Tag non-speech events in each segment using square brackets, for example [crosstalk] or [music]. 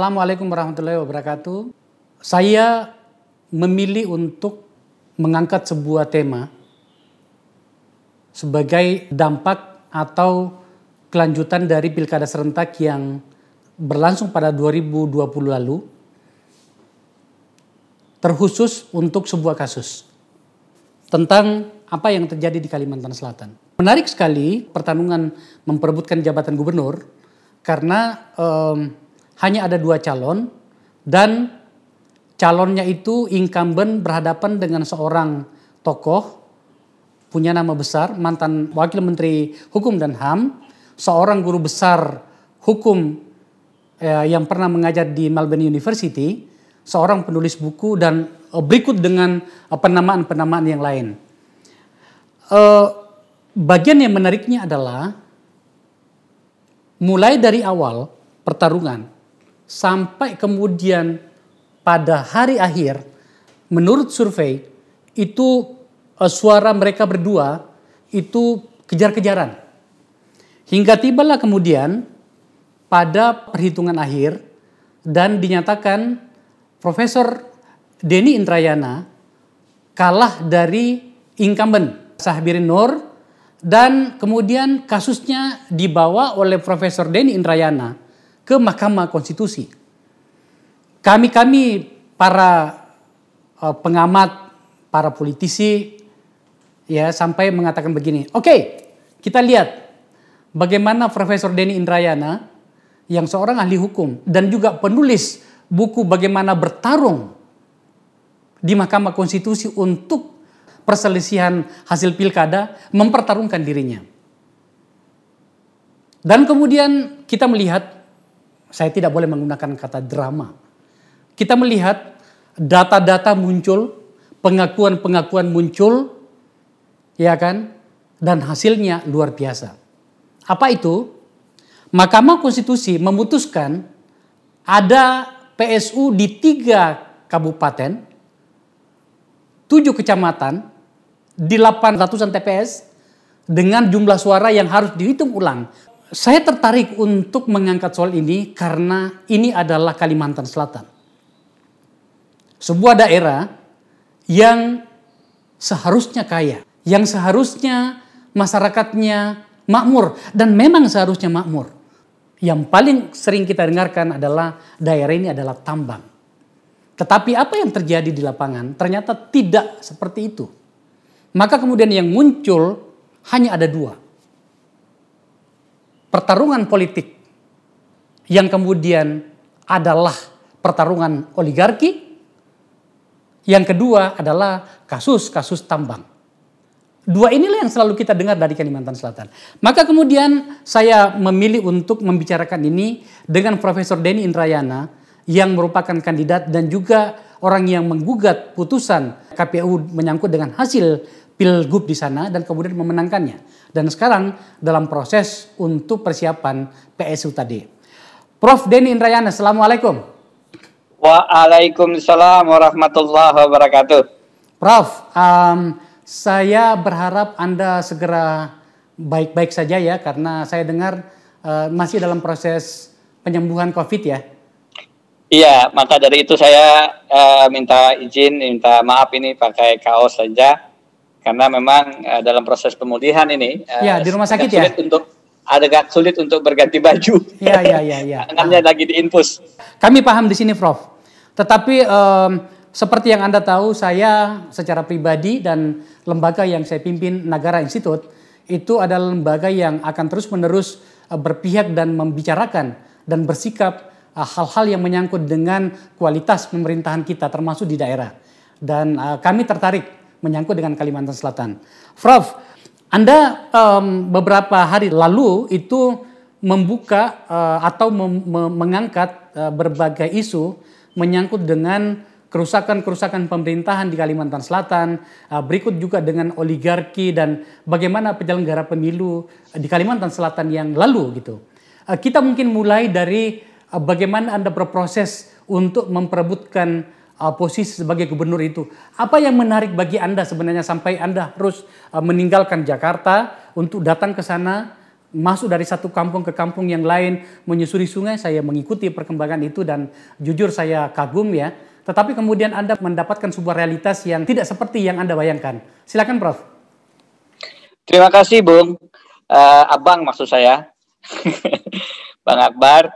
Assalamualaikum warahmatullahi wabarakatuh. Saya memilih untuk mengangkat sebuah tema sebagai dampak atau kelanjutan dari pilkada serentak yang berlangsung pada 2020 lalu terkhusus untuk sebuah kasus tentang apa yang terjadi di Kalimantan Selatan. Menarik sekali pertarungan memperebutkan jabatan gubernur karena um, hanya ada dua calon dan calonnya itu incumbent berhadapan dengan seorang tokoh punya nama besar mantan wakil menteri hukum dan ham seorang guru besar hukum eh, yang pernah mengajar di Melbourne University seorang penulis buku dan eh, berikut dengan eh, penamaan-penamaan yang lain. Eh, bagian yang menariknya adalah mulai dari awal pertarungan sampai kemudian pada hari akhir menurut survei itu uh, suara mereka berdua itu kejar-kejaran. Hingga tibalah kemudian pada perhitungan akhir dan dinyatakan Profesor Denny Indrayana kalah dari incumbent Sahbirin Nur dan kemudian kasusnya dibawa oleh Profesor Denny Indrayana ke Mahkamah Konstitusi. Kami-kami para uh, pengamat, para politisi ya sampai mengatakan begini, oke okay, kita lihat bagaimana Profesor Denny Indrayana yang seorang ahli hukum dan juga penulis buku bagaimana bertarung di Mahkamah Konstitusi untuk perselisihan hasil pilkada mempertarungkan dirinya. Dan kemudian kita melihat saya tidak boleh menggunakan kata drama. Kita melihat data-data muncul, pengakuan-pengakuan muncul, ya kan? Dan hasilnya luar biasa. Apa itu? Mahkamah Konstitusi memutuskan ada PSU di tiga kabupaten, tujuh kecamatan, di 800-an TPS dengan jumlah suara yang harus dihitung ulang saya tertarik untuk mengangkat soal ini karena ini adalah Kalimantan Selatan. Sebuah daerah yang seharusnya kaya, yang seharusnya masyarakatnya makmur dan memang seharusnya makmur. Yang paling sering kita dengarkan adalah daerah ini adalah tambang. Tetapi apa yang terjadi di lapangan ternyata tidak seperti itu. Maka kemudian yang muncul hanya ada dua pertarungan politik yang kemudian adalah pertarungan oligarki, yang kedua adalah kasus-kasus tambang. Dua inilah yang selalu kita dengar dari Kalimantan Selatan. Maka kemudian saya memilih untuk membicarakan ini dengan Profesor Denny Indrayana yang merupakan kandidat dan juga orang yang menggugat putusan KPU menyangkut dengan hasil pilgub di sana dan kemudian memenangkannya. Dan sekarang dalam proses untuk persiapan PSU tadi. Prof. Denny Indrayana, Assalamualaikum. Waalaikumsalam warahmatullahi wabarakatuh. Prof, um, saya berharap Anda segera baik-baik saja ya karena saya dengar uh, masih dalam proses penyembuhan COVID ya. Iya, maka dari itu saya uh, minta izin, minta maaf ini pakai kaos saja karena memang uh, dalam proses pemulihan ini uh, ya di rumah sakit ya sulit untuk agak sulit untuk berganti baju. Iya iya iya ya. [laughs] Tangannya lagi diinfus. Kami paham di sini Prof. Tetapi um, seperti yang Anda tahu saya secara pribadi dan lembaga yang saya pimpin Nagara Institute itu adalah lembaga yang akan terus-menerus uh, berpihak dan membicarakan dan bersikap hal-hal yang menyangkut dengan kualitas pemerintahan kita termasuk di daerah. Dan uh, kami tertarik menyangkut dengan Kalimantan Selatan. Prof, Anda um, beberapa hari lalu itu membuka uh, atau mem mengangkat uh, berbagai isu menyangkut dengan kerusakan-kerusakan pemerintahan di Kalimantan Selatan, uh, berikut juga dengan oligarki dan bagaimana penyelenggara pemilu di Kalimantan Selatan yang lalu gitu. Uh, kita mungkin mulai dari uh, bagaimana Anda berproses untuk memperebutkan uh, posisi sebagai gubernur itu. Apa yang menarik bagi Anda sebenarnya sampai Anda harus uh, meninggalkan Jakarta untuk datang ke sana masuk dari satu kampung ke kampung yang lain menyusuri sungai? Saya mengikuti perkembangan itu dan jujur saya kagum ya. Tetapi kemudian Anda mendapatkan sebuah realitas yang tidak seperti yang Anda bayangkan. Silakan Prof. Terima kasih Bung. Uh, Abang maksud saya. [laughs] Bang Akbar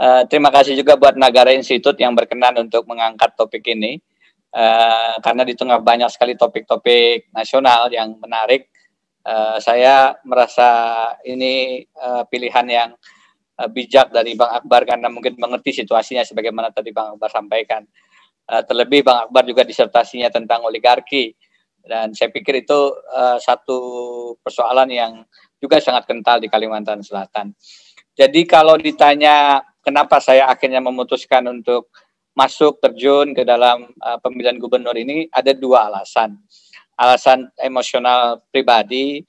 uh, terima kasih juga buat Nagara Institute yang berkenan untuk mengangkat topik ini uh, karena di tengah banyak sekali topik-topik nasional yang menarik uh, saya merasa ini uh, pilihan yang uh, bijak dari Bang Akbar karena mungkin mengerti situasinya sebagaimana tadi Bang Akbar sampaikan. Uh, terlebih Bang Akbar juga disertasinya tentang oligarki dan saya pikir itu uh, satu persoalan yang juga sangat kental di Kalimantan Selatan. Jadi kalau ditanya kenapa saya akhirnya memutuskan untuk masuk terjun ke dalam uh, pemilihan gubernur ini ada dua alasan alasan emosional pribadi,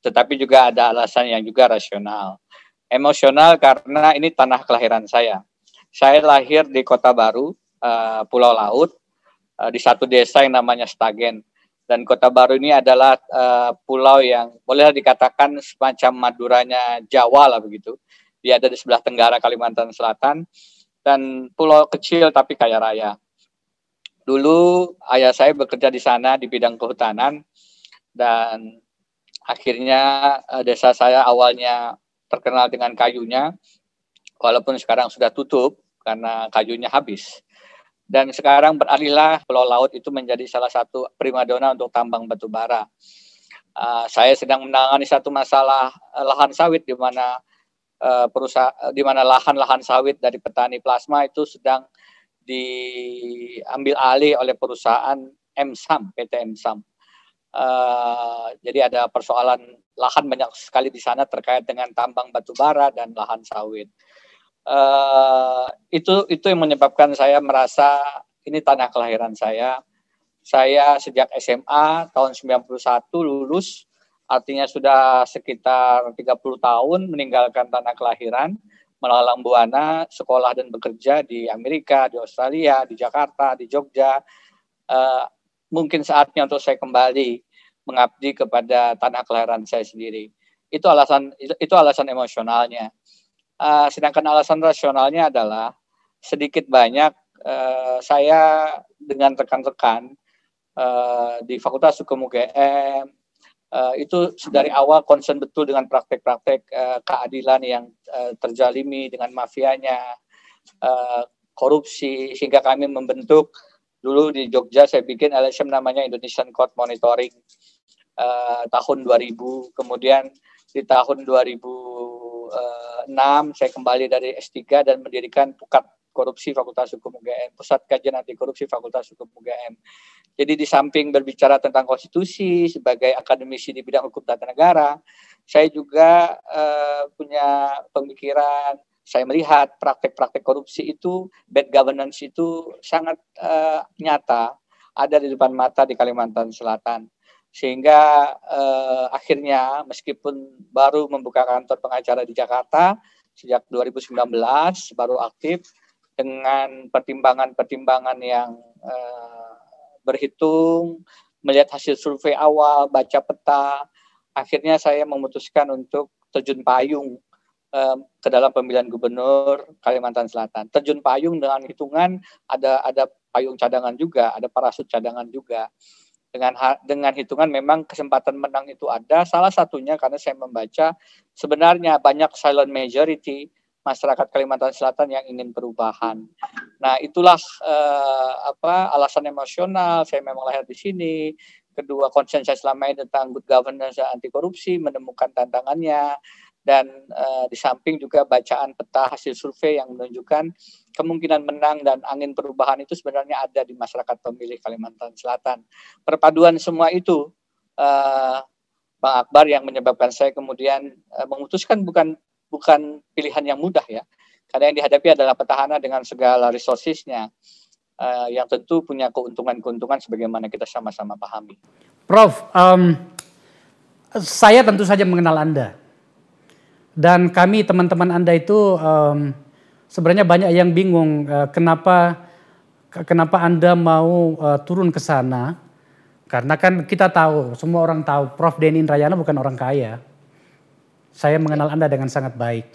tetapi juga ada alasan yang juga rasional. Emosional karena ini tanah kelahiran saya. Saya lahir di Kota Baru, uh, Pulau Laut, uh, di satu desa yang namanya Stagen. Dan Kota Baru ini adalah uh, pulau yang boleh dikatakan semacam Maduranya Jawa lah begitu. Dia ada di sebelah tenggara Kalimantan Selatan dan pulau kecil tapi kaya raya. Dulu ayah saya bekerja di sana di bidang kehutanan dan akhirnya uh, desa saya awalnya terkenal dengan kayunya, walaupun sekarang sudah tutup karena kayunya habis. Dan sekarang beralihlah Pulau Laut itu menjadi salah satu primadona untuk tambang batu bara. Uh, saya sedang menangani satu masalah uh, lahan sawit di mana uh, perusahaan di mana lahan-lahan sawit dari petani plasma itu sedang diambil alih oleh perusahaan MSAM, PT MSAM. Uh, jadi ada persoalan lahan banyak sekali di sana terkait dengan tambang batu bara dan lahan sawit. Uh, itu itu yang menyebabkan saya merasa ini tanah kelahiran saya. Saya sejak SMA tahun 91 lulus, artinya sudah sekitar 30 tahun meninggalkan tanah kelahiran melalang buana sekolah dan bekerja di Amerika, di Australia, di Jakarta, di Jogja. Uh, mungkin saatnya untuk saya kembali mengabdi kepada tanah kelahiran saya sendiri. Itu alasan itu alasan emosionalnya. Uh, sedangkan alasan rasionalnya adalah sedikit banyak uh, saya dengan rekan-rekan uh, di Fakultas Hukum UGM, uh, itu dari awal concern betul dengan praktek-praktek uh, keadilan yang uh, terjalimi dengan mafianya, uh, korupsi, sehingga kami membentuk dulu di Jogja saya bikin LSM namanya Indonesian Court Monitoring uh, tahun 2000, kemudian di tahun 2006 saya kembali dari S3 dan mendirikan Pukat Korupsi Fakultas Hukum UGM, Pusat Kajian Anti Korupsi Fakultas Hukum UGM. Jadi di samping berbicara tentang konstitusi sebagai akademisi di bidang hukum tata negara, saya juga uh, punya pemikiran, saya melihat praktek-praktek korupsi itu, bad governance itu sangat uh, nyata ada di depan mata di Kalimantan Selatan sehingga uh, akhirnya meskipun baru membuka kantor pengacara di Jakarta sejak 2019 baru aktif dengan pertimbangan-pertimbangan yang uh, berhitung, melihat hasil survei awal, baca peta, akhirnya saya memutuskan untuk terjun payung uh, ke dalam pemilihan gubernur Kalimantan Selatan. Terjun payung dengan hitungan ada ada payung cadangan juga, ada parasut cadangan juga. Dengan dengan hitungan memang kesempatan menang itu ada. Salah satunya karena saya membaca sebenarnya banyak silent majority masyarakat Kalimantan Selatan yang ingin perubahan. Nah, itulah uh, apa alasan emosional saya memang lahir di sini. Kedua, concern saya selama ini tentang good governance dan anti korupsi menemukan tantangannya dan uh, di samping juga bacaan peta hasil survei yang menunjukkan kemungkinan menang dan angin perubahan itu sebenarnya ada di masyarakat pemilih Kalimantan Selatan. Perpaduan semua itu uh, Bang Akbar yang menyebabkan saya kemudian uh, memutuskan bukan bukan pilihan yang mudah ya. Karena yang dihadapi adalah petahana dengan segala resourcesnya uh, yang tentu punya keuntungan-keuntungan sebagaimana kita sama-sama pahami. Prof, um, saya tentu saja mengenal Anda. Dan kami teman-teman Anda itu um, sebenarnya banyak yang bingung uh, kenapa kenapa Anda mau uh, turun ke sana. Karena kan kita tahu, semua orang tahu Prof Denny Indrayana bukan orang kaya Saya mengenal Anda dengan sangat baik.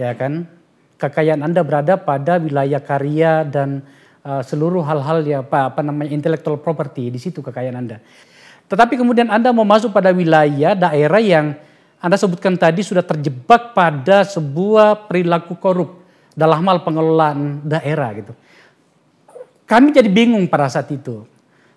Ya kan? Kekayaan Anda berada pada wilayah karya dan uh, seluruh hal-hal ya apa, apa namanya intellectual property di situ kekayaan Anda. Tetapi kemudian Anda mau masuk pada wilayah daerah yang Anda sebutkan tadi sudah terjebak pada sebuah perilaku korup dalam hal pengelolaan daerah gitu. Kami jadi bingung pada saat itu.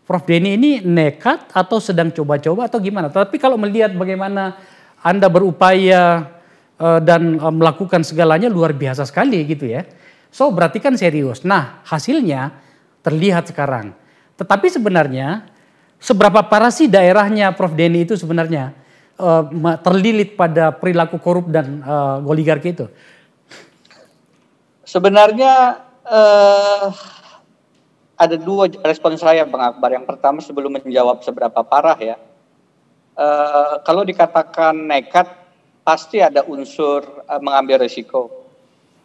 Prof Denny ini nekat atau sedang coba-coba atau gimana? Tapi kalau melihat bagaimana Anda berupaya uh, dan uh, melakukan segalanya luar biasa sekali gitu ya. So berarti kan serius. Nah hasilnya terlihat sekarang. Tetapi sebenarnya seberapa parah sih daerahnya Prof Denny itu sebenarnya uh, terlilit pada perilaku korup dan oligarki itu? Sebenarnya uh, ada dua respon saya Bang Akbar. Yang pertama sebelum menjawab seberapa parah ya. Uh, kalau dikatakan nekat pasti ada unsur uh, mengambil risiko.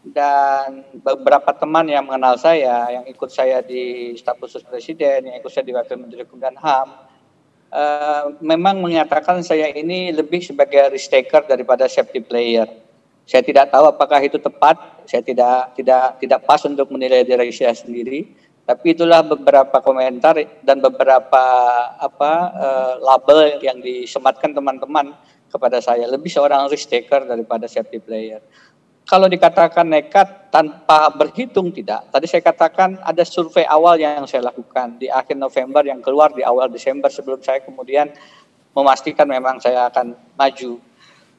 Dan beberapa teman yang mengenal saya, yang ikut saya di staf khusus presiden, yang ikut saya di wakil menteri hukum dan ham, uh, memang menyatakan saya ini lebih sebagai risk taker daripada safety player. Saya tidak tahu apakah itu tepat, saya tidak tidak tidak pas untuk menilai diri saya sendiri tapi itulah beberapa komentar dan beberapa apa uh, label yang disematkan teman-teman kepada saya lebih seorang risk taker daripada safety player. Kalau dikatakan nekat tanpa berhitung tidak. Tadi saya katakan ada survei awal yang saya lakukan di akhir November yang keluar di awal Desember sebelum saya kemudian memastikan memang saya akan maju.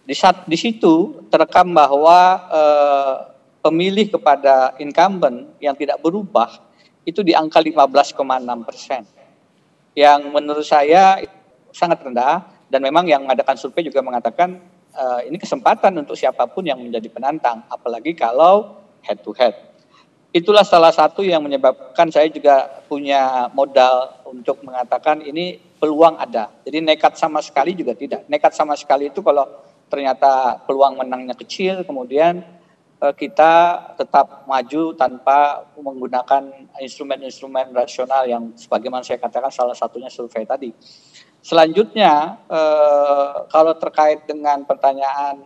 Di saat di situ terekam bahwa eh, pemilih kepada incumbent yang tidak berubah itu di angka 15,6 persen. Yang menurut saya sangat rendah dan memang yang mengadakan survei juga mengatakan uh, ini kesempatan untuk siapa pun yang menjadi penantang, apalagi kalau head to head. Itulah salah satu yang menyebabkan saya juga punya modal untuk mengatakan ini peluang ada. Jadi nekat sama sekali juga tidak. Nekat sama sekali itu kalau ternyata peluang menangnya kecil, kemudian Eh, kita tetap maju tanpa menggunakan instrumen-instrumen rasional yang sebagaimana saya katakan salah satunya survei tadi. Selanjutnya, eh, kalau terkait dengan pertanyaan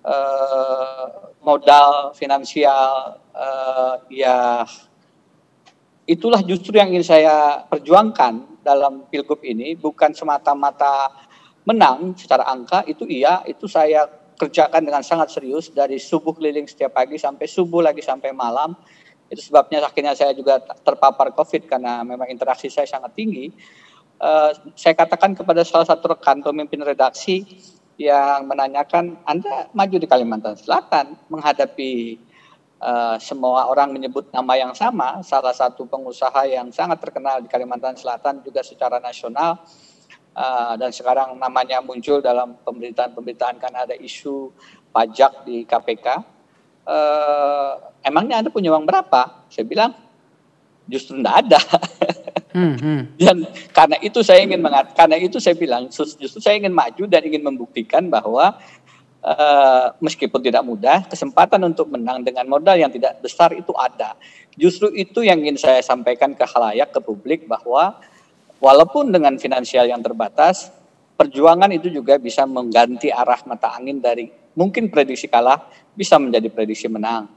eh, modal finansial, ya itulah justru yang ingin saya perjuangkan dalam pilgub ini, bukan semata-mata menang secara angka, itu iya, itu saya kerjakan dengan sangat serius dari subuh keliling setiap pagi sampai subuh lagi sampai malam. Itu sebabnya akhirnya saya juga terpapar COVID karena memang interaksi saya sangat tinggi. Uh, saya katakan kepada salah satu rekan pemimpin redaksi yang menanyakan, Anda maju di Kalimantan Selatan menghadapi uh, semua orang menyebut nama yang sama, salah satu pengusaha yang sangat terkenal di Kalimantan Selatan juga secara nasional, uh, dan sekarang namanya muncul dalam pemberitaan-pemberitaan karena ada isu pajak di KPK. Uh, eh, emangnya Anda punya uang berapa? Saya bilang justru tidak ada. [laughs] hmm, hmm. Dan karena itu saya ingin mengat, karena itu saya bilang justru saya ingin maju dan ingin membuktikan bahwa uh, meskipun tidak mudah, kesempatan untuk menang dengan modal yang tidak besar itu ada. Justru itu yang ingin saya sampaikan ke halayak, ke publik bahwa walaupun dengan finansial yang terbatas, perjuangan itu juga bisa mengganti arah mata angin dari mungkin prediksi kalah bisa menjadi prediksi menang.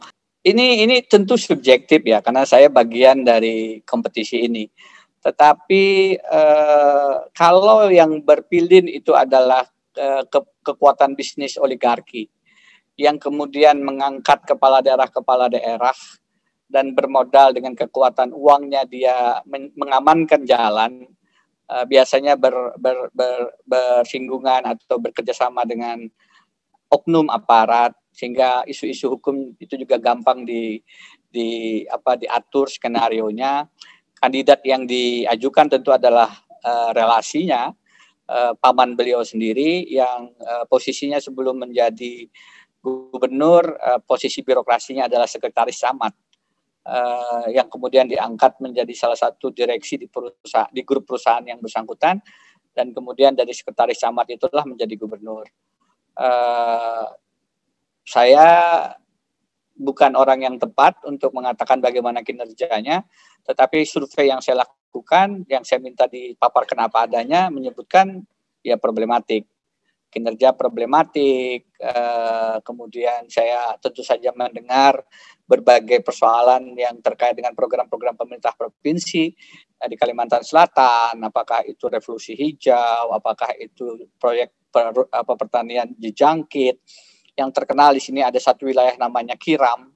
Ini ini tentu subjektif ya karena saya bagian dari kompetisi ini. Tetapi eh, kalau yang berpilih itu adalah eh, ke, kekuatan bisnis oligarki yang kemudian mengangkat kepala daerah kepala daerah dan bermodal dengan kekuatan uangnya dia mengamankan jalan uh, biasanya ber, ber, ber, bersinggungan atau bekerjasama dengan oknum aparat sehingga isu-isu hukum itu juga gampang di di apa diatur skenario nya kandidat yang diajukan tentu adalah uh, relasinya uh, paman beliau sendiri yang uh, posisinya sebelum menjadi gubernur uh, posisi birokrasinya adalah sekretaris camat uh, yang kemudian diangkat menjadi salah satu direksi di perusahaan di grup perusahaan yang bersangkutan dan kemudian dari sekretaris camat itulah menjadi gubernur. Uh, saya bukan orang yang tepat untuk mengatakan bagaimana kinerjanya, tetapi survei yang saya lakukan, yang saya minta dipaparkan apa adanya, menyebutkan ya problematik. Kinerja problematik, uh, kemudian saya tentu saja mendengar berbagai persoalan yang terkait dengan program-program pemerintah provinsi uh, di Kalimantan Selatan, apakah itu revolusi hijau, apakah itu proyek per, apa pertanian dijangkit. Yang terkenal di sini ada satu wilayah namanya Kiram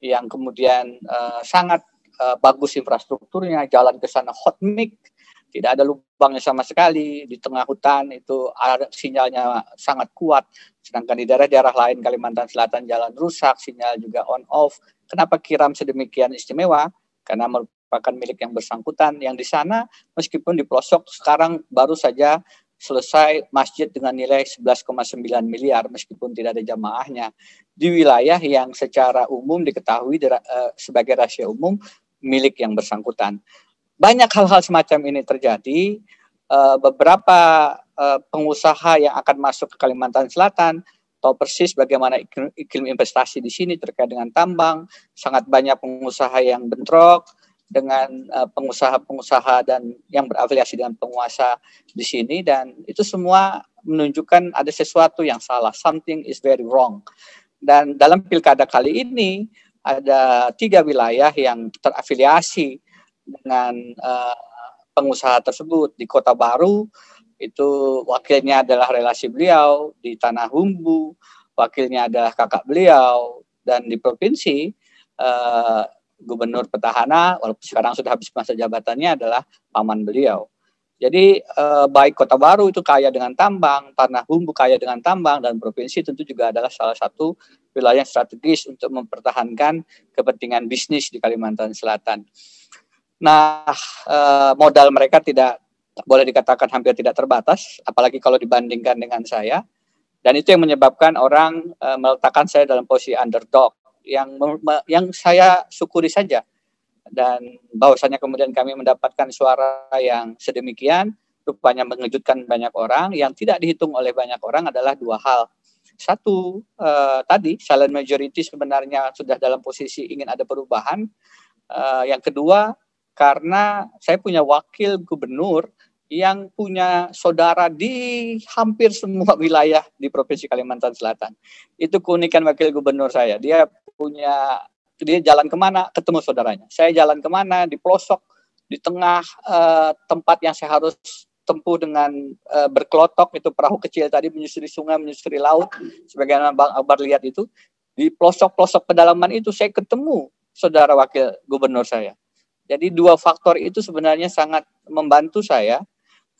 yang kemudian uh, sangat uh, bagus infrastrukturnya, jalan ke sana hot mix, tidak ada lubangnya sama sekali di tengah hutan itu sinyalnya sangat kuat. Sedangkan di daerah-daerah lain Kalimantan Selatan jalan rusak sinyal juga on off. Kenapa kiram sedemikian istimewa? Karena merupakan milik yang bersangkutan yang di sana meskipun di pelosok sekarang baru saja selesai masjid dengan nilai 11,9 miliar meskipun tidak ada jamaahnya. Di wilayah yang secara umum diketahui uh, sebagai rahasia umum milik yang bersangkutan banyak hal-hal semacam ini terjadi. Uh, beberapa uh, pengusaha yang akan masuk ke Kalimantan Selatan tahu persis bagaimana iklim, investasi di sini terkait dengan tambang. Sangat banyak pengusaha yang bentrok dengan eh, pengusaha-pengusaha dan yang berafiliasi dengan penguasa di sini dan itu semua menunjukkan ada sesuatu yang salah. Something is very wrong. Dan dalam pilkada kali ini ada tiga wilayah yang terafiliasi dengan uh, pengusaha tersebut di Kota Baru itu wakilnya adalah relasi beliau di Tanah Humbu wakilnya adalah kakak beliau dan di provinsi uh, gubernur petahana walaupun sekarang sudah habis masa jabatannya adalah paman beliau. Jadi eh, baik Kota Baru itu kaya dengan tambang, Tanah Humbu kaya dengan tambang dan provinsi tentu juga adalah salah satu wilayah strategis untuk mempertahankan kepentingan bisnis di Kalimantan Selatan. Nah, eh, modal mereka tidak boleh dikatakan hampir tidak terbatas, apalagi kalau dibandingkan dengan saya. Dan itu yang menyebabkan orang eh, meletakkan saya dalam posisi underdog yang yang saya syukuri saja. Dan bahwasanya kemudian kami mendapatkan suara yang sedemikian, rupanya mengejutkan banyak orang. Yang tidak dihitung oleh banyak orang adalah dua hal. Satu, eh, tadi silent majority sebenarnya sudah dalam posisi ingin ada perubahan. Uh, yang kedua, karena saya punya wakil gubernur yang punya saudara di hampir semua wilayah di Provinsi Kalimantan Selatan. Itu keunikan wakil gubernur saya. Dia punya dia jalan ke mana ketemu saudaranya. Saya jalan ke mana di pelosok di tengah uh, tempat yang saya harus tempuh dengan uh, berkelotok itu perahu kecil tadi menyusuri sungai menyusuri laut sebagaimana Bang Akbar lihat itu di pelosok-pelosok pedalaman itu saya ketemu saudara wakil gubernur saya jadi dua faktor itu sebenarnya sangat membantu saya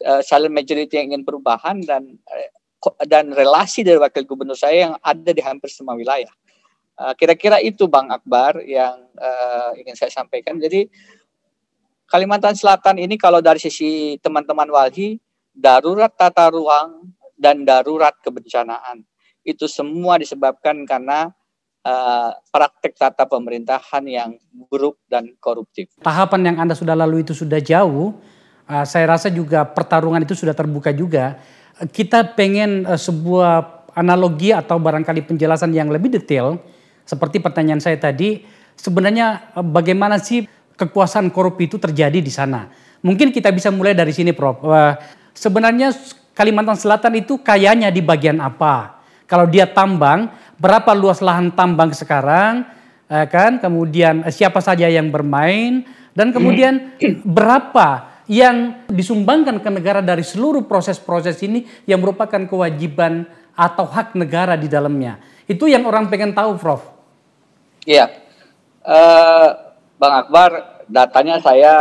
uh, silent majority yang ingin perubahan dan uh, dan relasi dari wakil gubernur saya yang ada di hampir semua wilayah. kira kira-kira itu Bang Akbar yang uh, ingin saya sampaikan. Jadi Kalimantan Selatan ini kalau dari sisi teman-teman Walhi darurat tata ruang dan darurat kebencanaan itu semua disebabkan karena uh, praktek tata pemerintahan yang buruk dan koruptif. Tahapan yang Anda sudah lalu itu sudah jauh, uh, saya rasa juga pertarungan itu sudah terbuka juga. Kita pengen uh, sebuah analogi atau barangkali penjelasan yang lebih detail, seperti pertanyaan saya tadi, sebenarnya bagaimana sih kekuasaan korup itu terjadi di sana? Mungkin kita bisa mulai dari sini, Prof. Sebenarnya Kalimantan Selatan itu kayanya di bagian apa? Kalau dia tambang, berapa luas lahan tambang sekarang, eh, kan? Kemudian eh, siapa saja yang bermain dan kemudian [clears throat] berapa yang disumbangkan ke negara dari seluruh proses-proses ini yang merupakan kewajiban atau hak negara di dalamnya. Itu yang orang pengen tahu, Prof. Iya, uh, Bang Akbar, datanya saya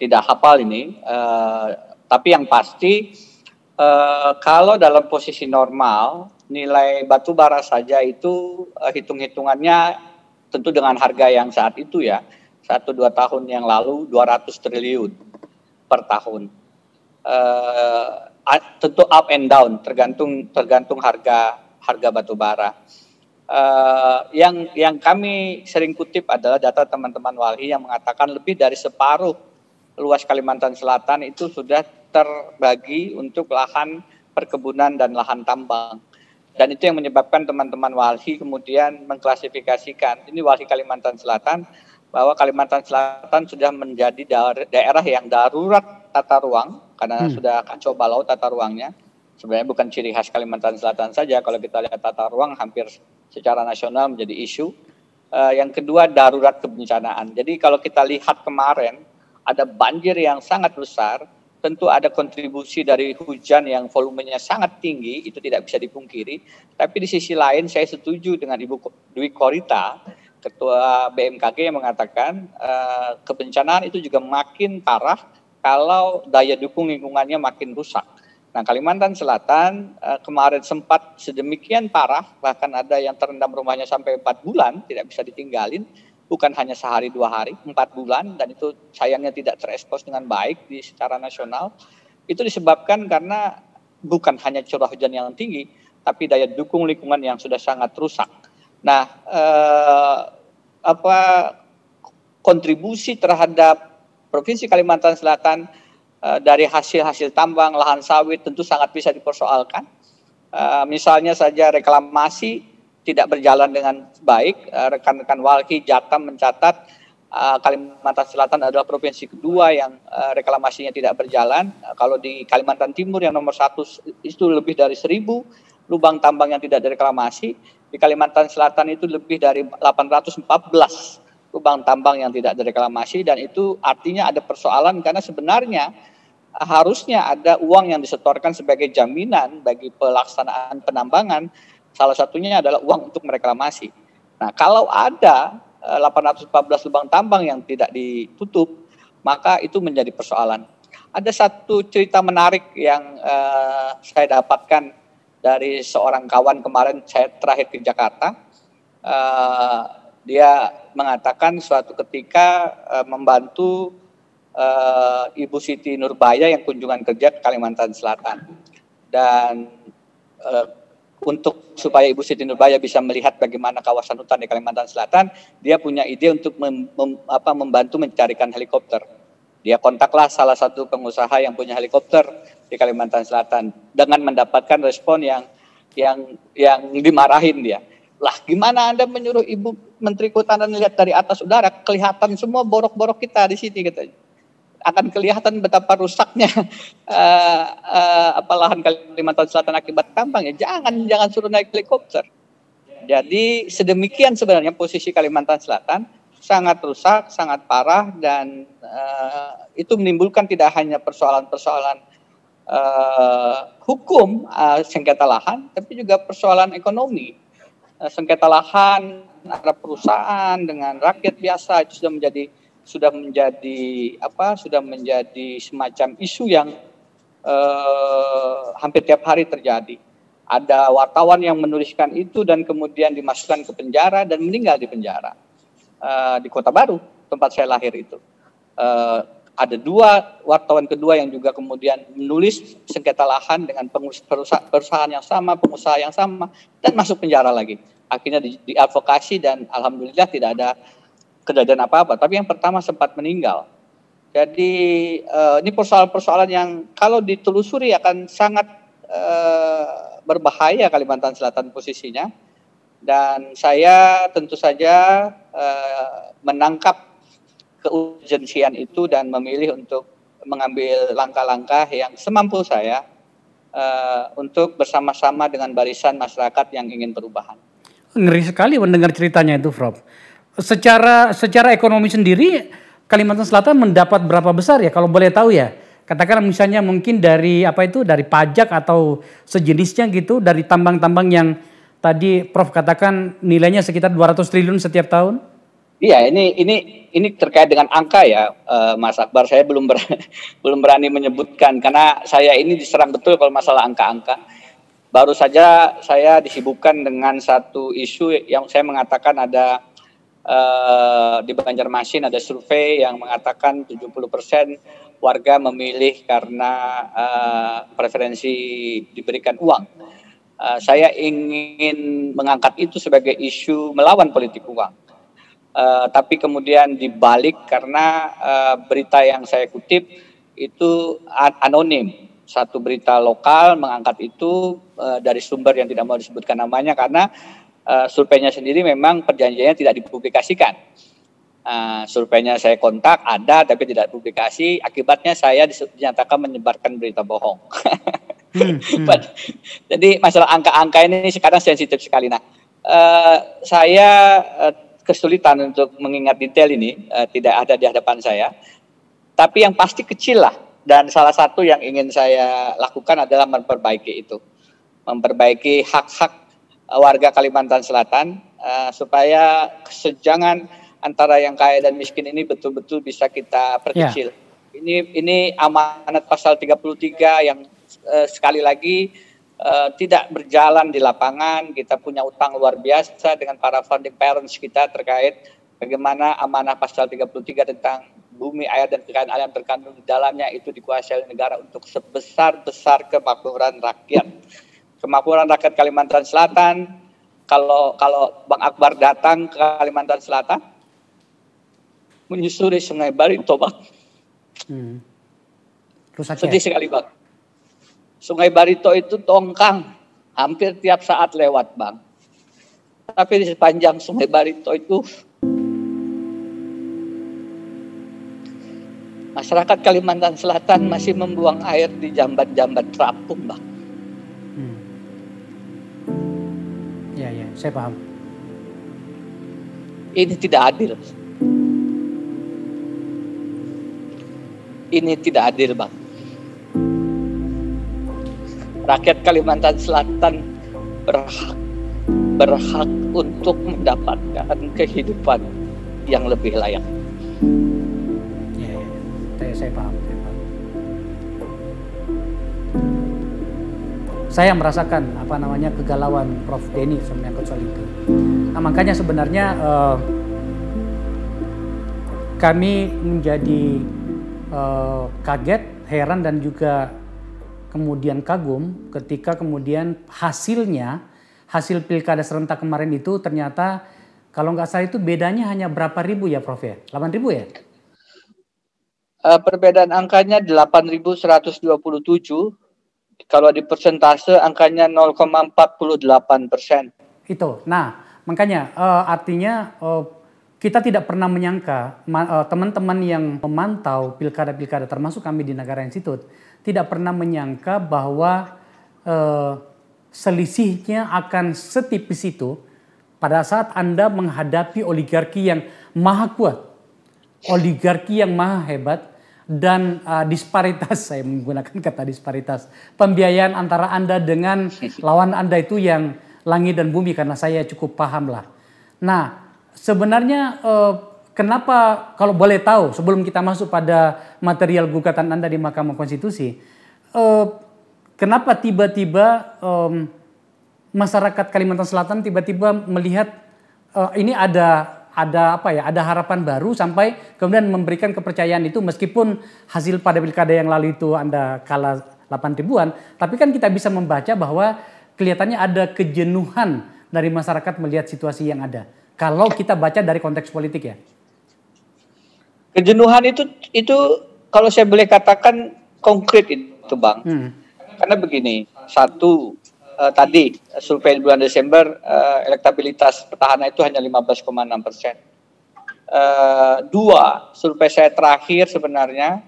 tidak hafal ini, uh, tapi yang pasti uh, kalau dalam posisi normal nilai batu bara saja itu uh, hitung-hitungannya tentu dengan harga yang saat itu ya satu dua tahun yang lalu 200 triliun per tahun. Uh, tentu up and down tergantung tergantung harga harga batu bara. Uh, yang yang kami sering kutip adalah data teman-teman Walhi yang mengatakan lebih dari separuh luas Kalimantan Selatan itu sudah terbagi untuk lahan perkebunan dan lahan tambang dan itu yang menyebabkan teman-teman walhi kemudian mengklasifikasikan ini walhi Kalimantan Selatan bahwa Kalimantan Selatan sudah menjadi daerah yang darurat tata ruang karena hmm. sudah kacau balau tata ruangnya sebenarnya bukan ciri khas Kalimantan Selatan saja. Kalau kita lihat tata ruang hampir secara nasional menjadi isu. Uh, yang kedua darurat kebencanaan. Jadi kalau kita lihat kemarin ada banjir yang sangat besar, tentu ada kontribusi dari hujan yang volumenya sangat tinggi, itu tidak bisa dipungkiri. Tapi di sisi lain saya setuju dengan Ibu Dwi Korita, Ketua BMKG yang mengatakan uh, kebencanaan itu juga makin parah kalau daya dukung lingkungannya makin rusak. Nah, Kalimantan Selatan uh, kemarin sempat sedemikian parah, bahkan ada yang terendam rumahnya sampai empat bulan, tidak bisa ditinggalin, bukan hanya sehari dua hari, empat bulan, dan itu sayangnya tidak terekspos dengan baik di secara nasional. Itu disebabkan karena bukan hanya curah hujan yang tinggi, tapi daya dukung lingkungan yang sudah sangat rusak. Nah, uh, apa kontribusi terhadap Provinsi Kalimantan Selatan Eh, dari hasil-hasil tambang, lahan sawit tentu sangat bisa dipersoalkan. Uh, misalnya saja reklamasi tidak berjalan dengan baik. Uh, rekan-rekan Walhi Jatam mencatat uh, Kalimantan Selatan adalah provinsi kedua yang uh, reklamasinya tidak berjalan. Kalau di Kalimantan Timur yang nomor satu itu lebih dari seribu lubang tambang yang tidak direklamasi. Di Kalimantan Selatan itu lebih dari 814 lubang tambang yang tidak direklamasi dan itu artinya ada persoalan karena sebenarnya harusnya ada uang yang disetorkan sebagai jaminan bagi pelaksanaan penambangan. Salah satunya adalah uang untuk mereklamasi. Nah, kalau ada 814 eh, lubang tambang yang tidak ditutup, maka itu menjadi persoalan. Ada satu cerita menarik yang uh, saya dapatkan dari seorang kawan kemarin saya terakhir ke Jakarta. Uh, dia mengatakan suatu ketika uh, membantu uh, Ibu Siti Nurbaya yang kunjungan kerja ke Kalimantan Selatan. Dan uh, untuk supaya Ibu Siti Nurbaya bisa melihat bagaimana kawasan hutan di Kalimantan Selatan, dia punya ide untuk mem, mem, apa, membantu mencarikan helikopter. Dia kontaklah salah satu pengusaha yang punya helikopter di Kalimantan Selatan dengan mendapatkan respon yang yang yang dimarahin dia. Lah gimana Anda menyuruh Ibu Menteri Kehutanan lihat dari atas udara kelihatan semua borok-borok kita di sini katanya akan kelihatan betapa rusaknya [laughs] uh, uh, lahan Kalimantan Selatan akibat tambang ya jangan jangan suruh naik helikopter. Jadi sedemikian sebenarnya posisi Kalimantan Selatan sangat rusak, sangat parah dan uh, itu menimbulkan tidak hanya persoalan-persoalan uh, hukum uh, sengketa lahan, tapi juga persoalan ekonomi. Uh, sengketa lahan antara perusahaan dengan rakyat biasa itu sudah menjadi sudah menjadi apa sudah menjadi semacam isu yang eh, hampir tiap hari terjadi. Ada wartawan yang menuliskan itu dan kemudian dimasukkan ke penjara dan meninggal di penjara eh, di Kota Baru tempat saya lahir itu. Eh, ada dua wartawan kedua yang juga kemudian menulis sengketa lahan dengan perusahaan, yang sama, pengusaha yang sama, dan masuk penjara lagi. Akhirnya di, diadvokasi dan alhamdulillah tidak ada kejadian apa-apa, tapi yang pertama sempat meninggal. Jadi uh, ini persoalan-persoalan yang kalau ditelusuri akan sangat uh, berbahaya Kalimantan Selatan posisinya. Dan saya tentu saja uh, menangkap keurgensian itu dan memilih untuk mengambil langkah-langkah yang semampu saya uh, untuk bersama-sama dengan barisan masyarakat yang ingin perubahan. Ngeri sekali mendengar ceritanya itu, Prof secara secara ekonomi sendiri Kalimantan Selatan mendapat berapa besar ya kalau boleh tahu ya? Katakan misalnya mungkin dari apa itu dari pajak atau sejenisnya gitu dari tambang-tambang yang tadi Prof katakan nilainya sekitar 200 triliun setiap tahun? Iya, ini ini ini terkait dengan angka ya, uh, Mas Akbar. Saya belum ber, [laughs] belum berani menyebutkan karena saya ini diserang betul kalau masalah angka-angka. Baru saja saya disibukkan dengan satu isu yang saya mengatakan ada uh, di Banjarmasin ada survei yang mengatakan 70% warga memilih karena uh, preferensi diberikan uang. Uh, saya ingin mengangkat itu sebagai isu melawan politik uang. Uh, tapi kemudian dibalik karena uh, berita yang saya kutip itu anonim. Satu berita lokal mengangkat itu uh, dari sumber yang tidak mau disebutkan namanya karena uh, surveinya sendiri memang perjanjiannya tidak dipublikasikan. Uh, surveinya saya kontak ada tapi tidak publikasi. Akibatnya saya dinyatakan menyebarkan berita bohong. Hmm, hmm. [laughs] Jadi masalah angka-angka ini sekarang sensitif sekali. Nah, uh, saya uh, kesulitan untuk mengingat detail ini, uh, tidak ada di hadapan saya. Tapi yang pasti kecil lah. Dan salah satu yang ingin saya lakukan adalah memperbaiki itu, memperbaiki hak-hak warga Kalimantan Selatan uh, supaya kesenjangan antara yang kaya dan miskin ini betul-betul bisa kita perkecil. Yeah. Ini ini amanat pasal 33 yang uh, sekali lagi uh, tidak berjalan di lapangan. Kita punya utang luar biasa dengan para founding parents kita terkait bagaimana amanah pasal 33 tentang bumi, air dan kekayaan alam terkandung di dalamnya itu dikuasai oleh negara untuk sebesar-besar kemakmuran rakyat. Kemakmuran rakyat Kalimantan Selatan, kalau kalau Bang Akbar datang ke Kalimantan Selatan, menyusuri Sungai Barito, Bang. Hmm. Sedih ya? sekali, Bang. Sungai Barito itu tongkang, hampir tiap saat lewat, Bang. Tapi di sepanjang Sungai Barito itu masyarakat Kalimantan Selatan masih membuang air di jambat-jambat terapung, Bang. Saya paham. Ini tidak adil. ini tidak adil bang. Rakyat Kalimantan Selatan berhak berhak untuk mendapatkan kehidupan yang lebih layak. Ya, ya. Saya, saya paham. Saya, merasakan apa namanya kegalauan Prof Denny menyangkut soal itu. Nah makanya sebenarnya uh, kami menjadi uh, kaget, heran dan juga kemudian kagum ketika kemudian hasilnya hasil pilkada serentak kemarin itu ternyata kalau nggak salah itu bedanya hanya berapa ribu ya Prof ya? 8 ribu ya? Uh, perbedaan angkanya 8.127. Kalau di persentase angkanya 0,48 persen. Itu. Nah, makanya uh, artinya uh, kita tidak pernah menyangka eh, teman-teman yang memantau pilkada-pilkada termasuk kami di Negara Institut tidak pernah menyangka bahwa uh, selisihnya akan setipis itu pada saat Anda menghadapi oligarki yang maha kuat, oligarki yang maha hebat dan uh, disparitas [laughs] saya menggunakan kata disparitas pembiayaan antara Anda dengan [laughs] lawan Anda itu yang langit dan bumi karena saya cukup paham lah. Nah, sebenarnya eh, kenapa kalau boleh tahu sebelum kita masuk pada material gugatan Anda di Mahkamah Konstitusi, eh, kenapa tiba-tiba eh, masyarakat Kalimantan Selatan tiba-tiba melihat eh, ini ada ada apa ya ada harapan baru sampai kemudian memberikan kepercayaan itu meskipun hasil pada pilkada yang lalu itu Anda kalah 8 ribuan, tapi kan kita bisa membaca bahwa kelihatannya ada kejenuhan dari masyarakat melihat situasi yang ada. Kalau kita baca dari konteks politik ya. Kejenuhan itu itu kalau saya boleh katakan konkret itu bang. Hmm. Karena begini, satu uh, tadi survei bulan Desember uh, elektabilitas petahana itu hanya 15,6 persen. Uh, dua, survei saya terakhir sebenarnya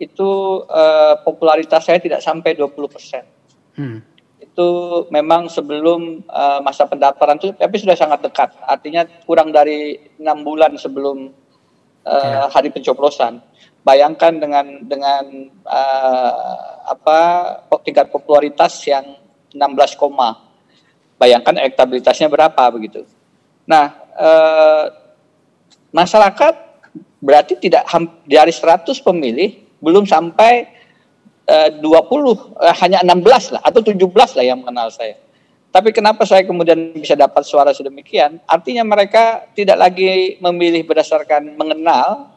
itu uh, popularitas saya tidak sampai 20 persen. Hmm itu memang sebelum uh, masa pendaftaran itu tapi sudah sangat dekat artinya kurang dari enam bulan sebelum uh, hari pencoblosan bayangkan dengan dengan uh, apa tingkat popularitas yang 16 koma bayangkan elektabilitasnya berapa begitu nah uh, masyarakat berarti tidak dari 100 pemilih belum sampai 20 eh, eh, hanya 16 lah atau 17 lah yang mengenal saya. Tapi kenapa saya kemudian bisa dapat suara sedemikian? Artinya mereka tidak lagi memilih berdasarkan mengenal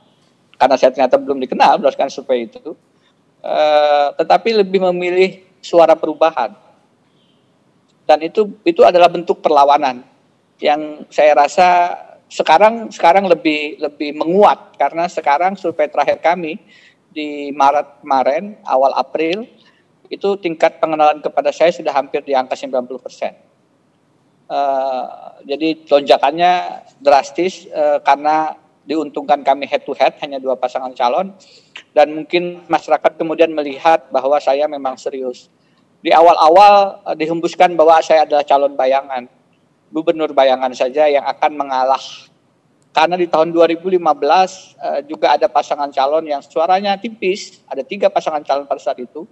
karena saya ternyata belum dikenal berdasarkan survei itu. Uh, tetapi lebih memilih suara perubahan. Dan itu itu adalah bentuk perlawanan yang saya rasa sekarang sekarang lebih lebih menguat. Karena sekarang survei terakhir kami di Maret kemarin, awal April, itu tingkat pengenalan kepada saya sudah hampir di angka 90 persen. Uh, jadi lonjakannya drastis uh, karena diuntungkan kami head to head hanya dua pasangan calon. Dan mungkin masyarakat kemudian melihat bahwa saya memang serius di awal-awal uh, dihembuskan bahwa saya adalah calon bayangan, gubernur bayangan saja yang akan mengalah. Karena di tahun 2015 uh, juga ada pasangan calon yang suaranya tipis, ada tiga pasangan calon pada saat itu.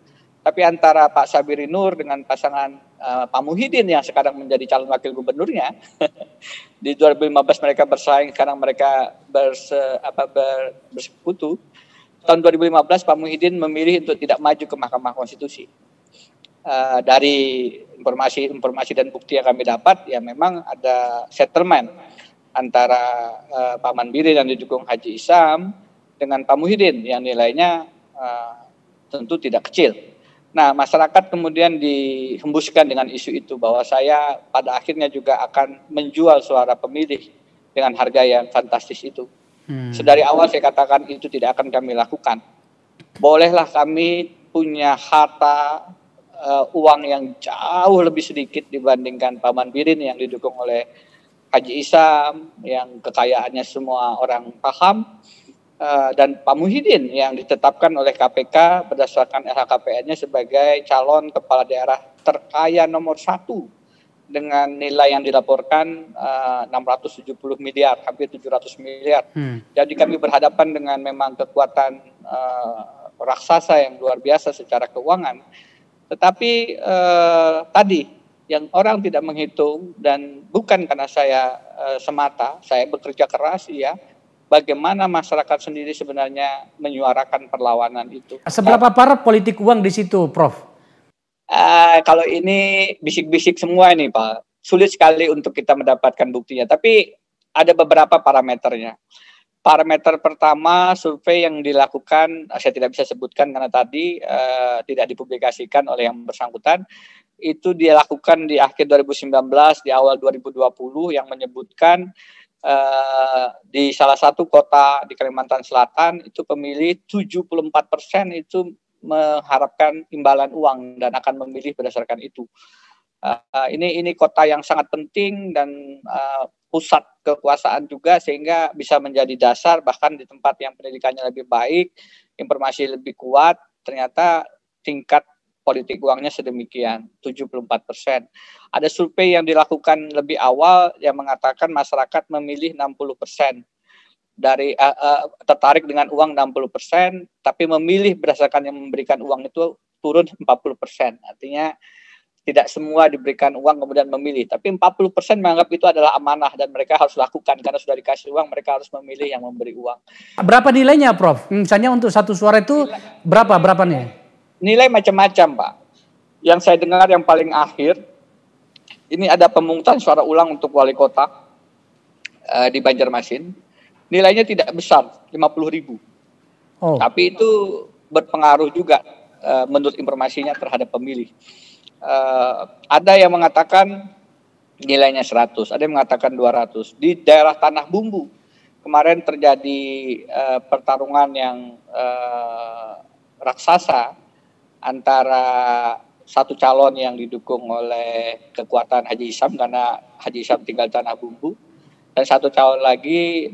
Tapi antara Pak Sabiri Nur dengan pasangan uh, Pak Muhyiddin yang sekarang menjadi calon wakil gubernurnya, [laughs] di 2015 mereka bersaing, sekarang mereka berse, apa, ber, bersekutu. Tahun 2015 Pak Muhyiddin memilih untuk tidak maju ke Mahkamah Konstitusi uh, dari informasi-informasi dan bukti yang kami dapat ya memang ada settlement antara uh, Pak Manbiri yang didukung Haji Isam dengan Pak Muhyiddin yang nilainya uh, tentu tidak kecil. Nah, masyarakat kemudian dihembuskan dengan isu itu bahwa saya pada akhirnya juga akan menjual suara pemilih dengan harga yang fantastis itu. Hmm. Sedari awal saya katakan itu tidak akan kami lakukan. Bolehlah kami punya harta uh, uang yang jauh lebih sedikit dibandingkan Paman Birin yang didukung oleh Haji Isam yang kekayaannya semua orang paham uh, dan Pak Muhyiddin yang ditetapkan oleh KPK berdasarkan LHKPN-nya sebagai calon kepala daerah terkaya nomor satu dengan nilai yang dilaporkan uh, 670 miliar, hampir 700 miliar. Hmm. Jadi kami berhadapan dengan memang kekuatan uh, raksasa yang luar biasa secara keuangan tetapi eh, tadi yang orang tidak menghitung dan bukan karena saya eh, semata, saya bekerja keras ya. Bagaimana masyarakat sendiri sebenarnya menyuarakan perlawanan itu. Seberapa parah politik uang di situ, Prof? Uh, kalau ini bisik-bisik semua ini, Pak. Sulit sekali untuk kita mendapatkan buktinya. Tapi ada beberapa parameternya. Parameter pertama survei yang dilakukan saya tidak bisa sebutkan karena tadi uh, tidak dipublikasikan oleh yang bersangkutan itu dilakukan di akhir 2019 di awal 2020 yang menyebutkan uh, di salah satu kota di Kalimantan Selatan itu pemilih 74 persen itu mengharapkan imbalan uang dan akan memilih berdasarkan itu. Uh, ini ini kota yang sangat penting dan uh, pusat kekuasaan juga sehingga bisa menjadi dasar bahkan di tempat yang pendidikannya lebih baik, informasi lebih kuat, ternyata tingkat politik uangnya sedemikian, 74 persen. Ada survei yang dilakukan lebih awal yang mengatakan masyarakat memilih 60 persen dari uh, uh, tertarik dengan uang 60 persen, tapi memilih berdasarkan yang memberikan uang itu turun 40 persen. Artinya tidak semua diberikan uang kemudian memilih, tapi 40% menganggap itu adalah amanah dan mereka harus lakukan karena sudah dikasih uang, mereka harus memilih yang memberi uang. Berapa nilainya, Prof? Misalnya untuk satu suara itu nilai, berapa berapa nih? Nilai macam-macam, Pak. Yang saya dengar yang paling akhir ini ada pemungutan suara ulang untuk wali kota uh, di Banjarmasin. Nilainya tidak besar, 50 ribu. Oh. Tapi itu berpengaruh juga uh, menurut informasinya terhadap pemilih uh, ada yang mengatakan nilainya 100, ada yang mengatakan 200. Di daerah Tanah Bumbu kemarin terjadi uh, pertarungan yang uh, raksasa antara satu calon yang didukung oleh kekuatan Haji Isam karena Haji Isam tinggal Tanah Bumbu dan satu calon lagi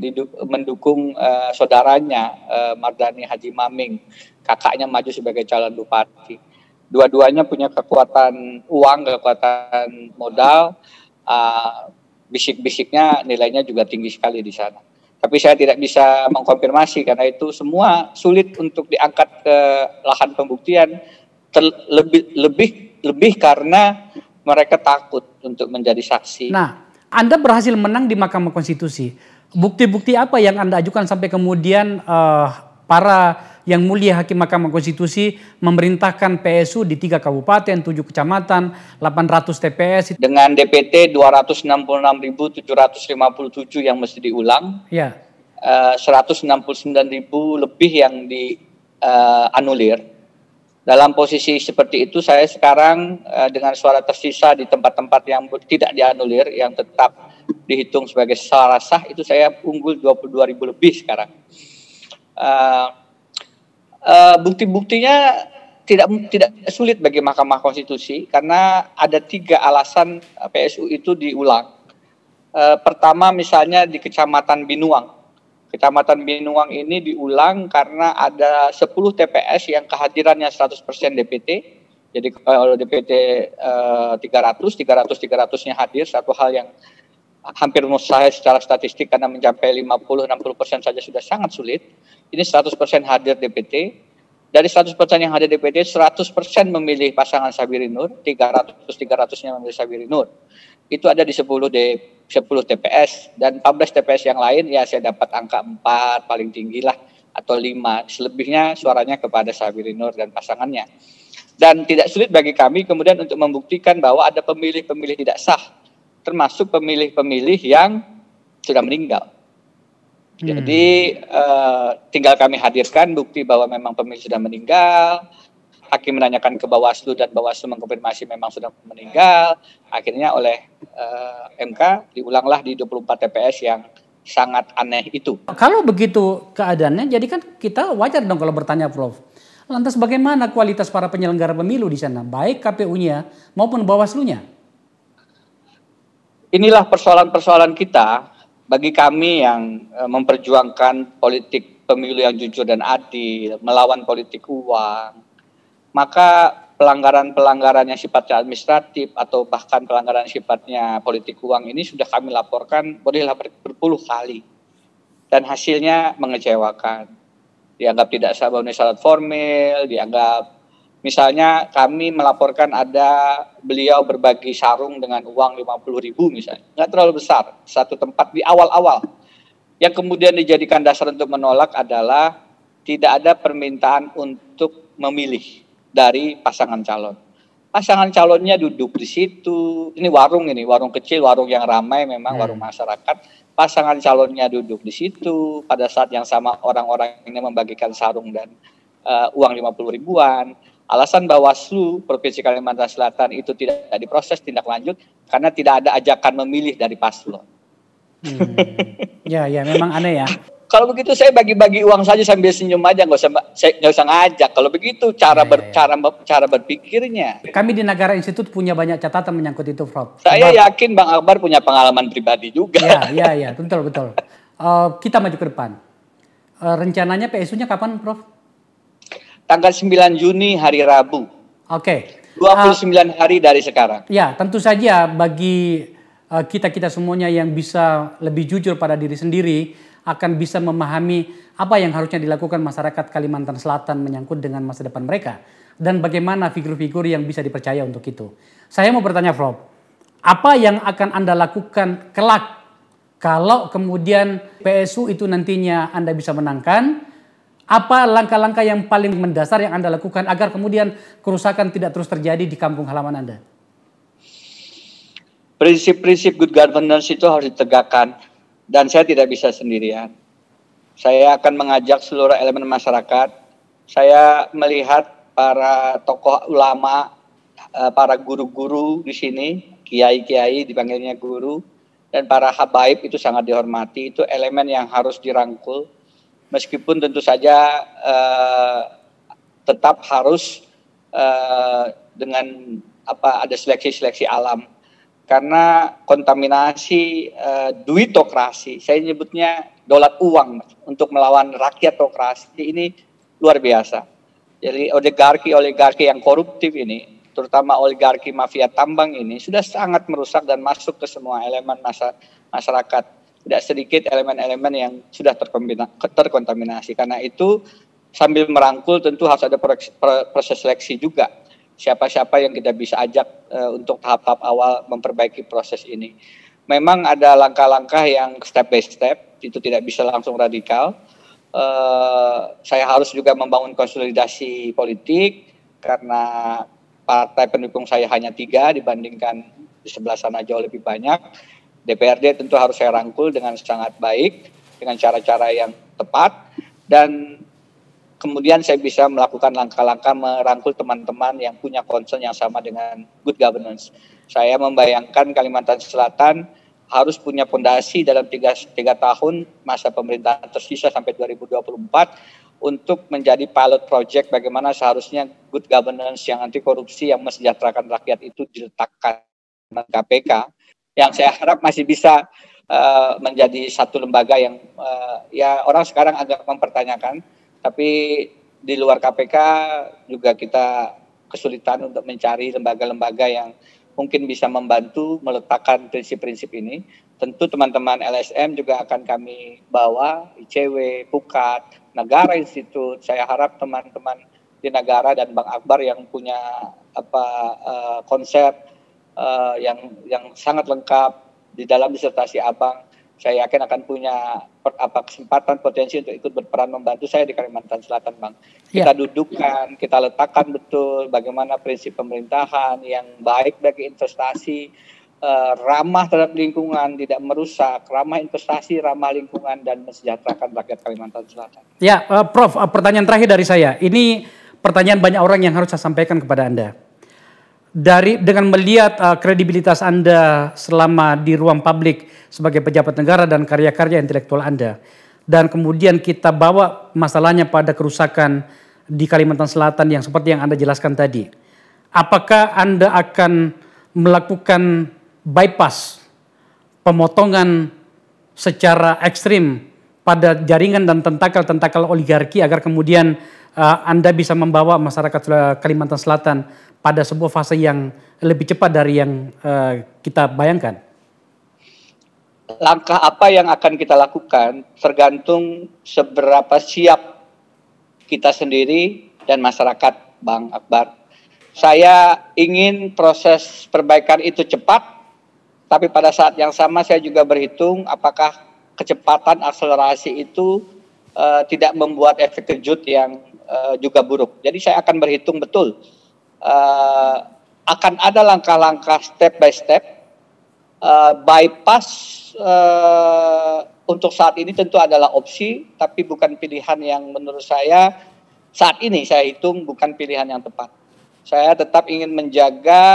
mendukung uh, saudaranya uh, Mardani Haji Maming kakaknya maju sebagai calon bupati dua-duanya punya kekuatan uang, kekuatan modal, uh, bisik-bisiknya nilainya juga tinggi sekali di sana. Tapi saya tidak bisa mengkonfirmasi karena itu semua sulit untuk diangkat ke lahan pembuktian lebih lebih lebih karena mereka takut untuk menjadi saksi. Nah, Anda berhasil menang di Mahkamah Konstitusi. Bukti-bukti apa yang Anda ajukan sampai kemudian uh, para yang mulia Hakim Mahkamah Konstitusi memerintahkan PSU di tiga kabupaten, tujuh kecamatan, 800 TPS. Dengan DPT 266.757 yang mesti diulang. Ya. Uh, 169.000 lebih yang dianulir. Uh, Dalam posisi seperti itu saya sekarang uh, dengan suara tersisa di tempat-tempat yang tidak dianulir yang tetap dihitung sebagai suara sah itu saya unggul 22.000 lebih sekarang. Uh, uh, bukti-buktinya tidak tidak sulit bagi Mahkamah Konstitusi karena ada tiga alasan eh, PSU itu diulang. Uh, pertama misalnya di Kecamatan Binuang. Kecamatan Binuang ini diulang karena ada 10 TPS yang kehadirannya 100% DPT Jadi kalau DPT uh, 300, 300, 300-nya hadir, satu hal yang hampir mustahil secara statistik karena mencapai 50-60 persen saja sudah sangat sulit. Ini 100 persen hadir DPT. Dari 100 persen yang hadir DPT, 100 persen memilih pasangan Sabiri Nur, 300 300-nya memilih Sabiri Nur. Itu ada di 10 D, 10 TPS dan 14 TPS yang lain ya saya dapat angka 4 paling tinggi lah atau 5. Selebihnya suaranya kepada Sabiri Nur dan pasangannya. Dan tidak sulit bagi kami kemudian untuk membuktikan bahwa ada pemilih-pemilih tidak sah, termasuk pemilih-pemilih yang sudah meninggal. Hmm. Jadi uh, tinggal kami hadirkan bukti bahwa memang pemilih sudah meninggal, hakim menanyakan ke Bawaslu dan Bawaslu mengkonfirmasi memang sudah meninggal. Akhirnya oleh uh, eh, MK diulanglah di 24 TPS yang sangat aneh itu. Kalau begitu keadaannya, jadi kan kita wajar dong kalau bertanya Prof. Lantas bagaimana kualitas para penyelenggara pemilu di sana, baik KPU-nya maupun Bawaslu-nya? Inilah persoalan-persoalan kita bagi kami yang eh, memperjuangkan politik pemilu yang jujur dan adil, melawan politik uang. Maka pelanggaran-pelanggaran yang sifatnya administratif atau bahkan pelanggaran sifatnya politik uang ini sudah kami laporkan bolehlah berpuluh kali. Dan hasilnya mengecewakan dianggap tidak sah memenuhi syarat formil, dianggap misalnya kami melaporkan ada beliau berbagi sarung dengan uang 50 ribu misalnya, nggak terlalu besar, satu tempat di awal-awal. Yang kemudian dijadikan dasar untuk menolak adalah tidak ada permintaan untuk memilih dari pasangan calon. Pasangan calonnya duduk di situ. Ini warung ini, warung kecil, warung yang ramai memang hmm. warung masyarakat pasangan calonnya duduk di situ pada saat yang sama orang-orang ini membagikan sarung dan uh, uang 50 ribuan. Alasan Bawaslu Provinsi Kalimantan Selatan itu tidak diproses tindak lanjut karena tidak ada ajakan memilih dari paslon. Hmm. Ya, ya memang aneh ya. Kalau begitu saya bagi-bagi uang saja sambil senyum aja, nggak usah saya nggak usah ngajak. Kalau begitu cara ber, ya. cara cara berpikirnya. Kami di Negara Institut punya banyak catatan menyangkut itu, Prof. Saya yakin Bang Akbar punya pengalaman pribadi juga. Ya, ya, ya, betul betul. Uh, kita maju ke depan. Uh, rencananya PSU-nya kapan, Prof? Tanggal 9 Juni hari Rabu. Oke. Okay. 29 uh, hari dari sekarang. Ya, tentu saja bagi kita-kita semuanya yang bisa lebih jujur pada diri sendiri akan bisa memahami apa yang harusnya dilakukan masyarakat Kalimantan Selatan menyangkut dengan masa depan mereka dan bagaimana figur-figur yang bisa dipercaya untuk itu. Saya mau bertanya Prof, apa yang akan Anda lakukan kelak kalau kemudian PSU itu nantinya Anda bisa menangkan? Apa langkah-langkah yang paling mendasar yang Anda lakukan agar kemudian kerusakan tidak terus terjadi di kampung halaman Anda? Prinsip-prinsip good governance itu harus ditegakkan dan saya tidak bisa sendirian. Saya akan mengajak seluruh elemen masyarakat. Saya melihat para tokoh ulama, eh, para guru-guru di sini, kiai-kiai dipanggilnya guru, dan para habaib itu sangat dihormati. Itu elemen yang harus dirangkul, meskipun tentu saja uh, tetap harus uh, dengan apa ada seleksi-seleksi alam karena kontaminasi uh, duitokrasi, saya nyebutnya dolat uang untuk melawan rakyatokrasi ini luar biasa. Jadi oligarki-oligarki yang koruptif ini, terutama oligarki mafia tambang ini sudah sangat merusak dan masuk ke semua elemen masa, masyarakat. Tidak sedikit elemen-elemen yang sudah terkontaminasi. Karena itu sambil merangkul tentu harus ada proses seleksi juga siapa-siapa yang kita bisa ajak uh, untuk tahap-tahap awal memperbaiki proses ini. Memang ada langkah-langkah yang step by step, itu tidak bisa langsung radikal. Uh, saya harus juga membangun konsolidasi politik karena partai pendukung saya hanya tiga dibandingkan di sebelah sana jauh lebih banyak. DPRD tentu harus saya rangkul dengan sangat baik dengan cara-cara yang tepat dan kemudian saya bisa melakukan langkah-langkah merangkul teman-teman yang punya concern yang sama dengan good governance. Saya membayangkan Kalimantan Selatan harus punya fondasi dalam tiga, tiga tahun masa pemerintahan tersisa sampai 2024 untuk menjadi pilot project bagaimana seharusnya good governance yang anti korupsi yang mesejahterakan rakyat itu diletakkan KPK yang saya harap masih bisa uh, menjadi satu lembaga yang uh, ya orang sekarang agak mempertanyakan tapi di luar KPK juga kita kesulitan untuk mencari lembaga-lembaga yang mungkin bisa membantu meletakkan prinsip-prinsip ini. Tentu teman-teman LSM juga akan kami bawa, ICW, Pukat, Negara Institut. Saya harap teman-teman di negara dan Bang Akbar yang punya apa uh, konsep uh, yang yang sangat lengkap di dalam disertasi Abang saya yakin akan punya apa kesempatan potensi untuk ikut berperan membantu saya di Kalimantan Selatan, Bang. Ya. Kita dudukkan, kita letakkan betul bagaimana prinsip pemerintahan yang baik bagi investasi, uh, ramah terhadap lingkungan, tidak merusak, ramah investasi, ramah lingkungan dan mensejahterakan rakyat Kalimantan Selatan. Ya, uh, Prof, uh, pertanyaan terakhir dari saya. Ini pertanyaan banyak orang yang harus saya sampaikan kepada Anda dari dengan melihat uh, kredibilitas Anda selama di ruang publik sebagai pejabat negara dan karya-karya intelektual Anda dan kemudian kita bawa masalahnya pada kerusakan di Kalimantan Selatan yang seperti yang Anda jelaskan tadi. Apakah Anda akan melakukan bypass pemotongan secara ekstrim pada jaringan dan tentakel-tentakel oligarki agar kemudian uh, Anda bisa membawa masyarakat Kalimantan Selatan pada sebuah fase yang lebih cepat dari yang uh, kita bayangkan? Langkah apa yang akan kita lakukan tergantung seberapa siap kita sendiri dan masyarakat, Bang Akbar. Saya ingin proses perbaikan itu cepat, tapi pada saat yang sama saya juga berhitung apakah kecepatan akselerasi itu uh, tidak membuat efek kejut yang uh, juga buruk. Jadi saya akan berhitung betul uh, akan ada langkah-langkah step by step uh, bypass uh, untuk saat ini tentu adalah opsi tapi bukan pilihan yang menurut saya saat ini saya hitung bukan pilihan yang tepat. Saya tetap ingin menjaga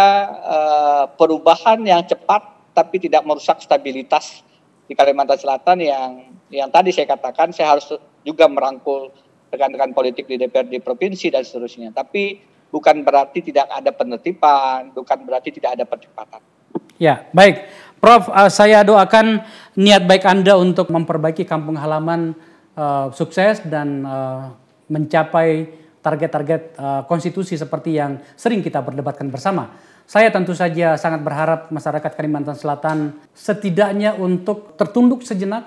uh, perubahan yang cepat tapi tidak merusak stabilitas di Kalimantan Selatan yang yang tadi saya katakan saya harus juga merangkul rekan-rekan politik di DPRD provinsi dan seterusnya. Tapi bukan berarti tidak ada penertiban, bukan berarti tidak ada percepatan. Ya, baik. Prof, uh, saya doakan niat baik Anda untuk memperbaiki kampung halaman uh, sukses dan uh, mencapai target-target uh, konstitusi seperti yang sering kita berdebatkan bersama. Saya tentu saja sangat berharap masyarakat Kalimantan Selatan setidaknya untuk tertunduk sejenak,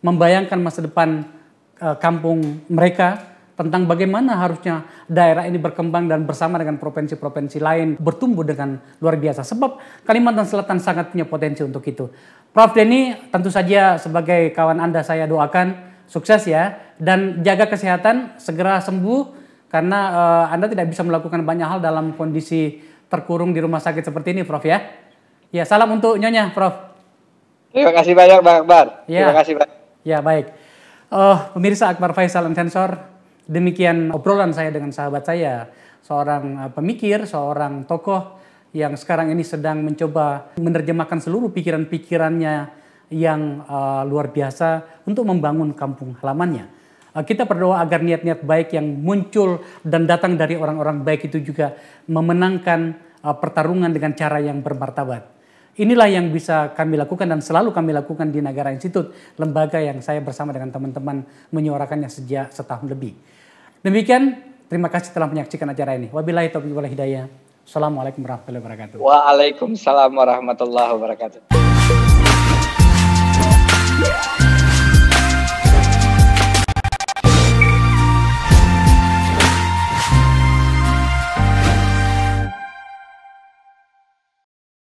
membayangkan masa depan uh, kampung mereka tentang bagaimana harusnya daerah ini berkembang dan bersama dengan provinsi-provinsi lain bertumbuh dengan luar biasa. Sebab Kalimantan Selatan sangat punya potensi untuk itu. Prof Denny tentu saja sebagai kawan Anda saya doakan sukses ya dan jaga kesehatan segera sembuh karena uh, Anda tidak bisa melakukan banyak hal dalam kondisi terkurung di rumah sakit seperti ini Prof ya. Ya salam untuk Nyonya Prof. Terima kasih banyak Bang Akbar. Ya. Terima kasih banyak. Ya baik. Uh, pemirsa Akbar Faisal Sensor, Demikian obrolan saya dengan sahabat saya, seorang uh, pemikir, seorang tokoh yang sekarang ini sedang mencoba menerjemahkan seluruh pikiran-pikirannya yang uh, luar biasa untuk membangun kampung halamannya. Uh, kita berdoa agar niat-niat baik yang muncul dan datang dari orang-orang baik itu juga memenangkan uh, pertarungan dengan cara yang bermartabat. Inilah yang bisa kami lakukan dan selalu kami lakukan di Negara Institut, lembaga yang saya bersama dengan teman-teman menyuarakannya sejak setahun lebih. Demikian, terima kasih telah menyaksikan acara ini. Wabillahi taufiq wal hidayah. Assalamualaikum warahmatullahi wabarakatuh. Waalaikumsalam warahmatullahi wabarakatuh.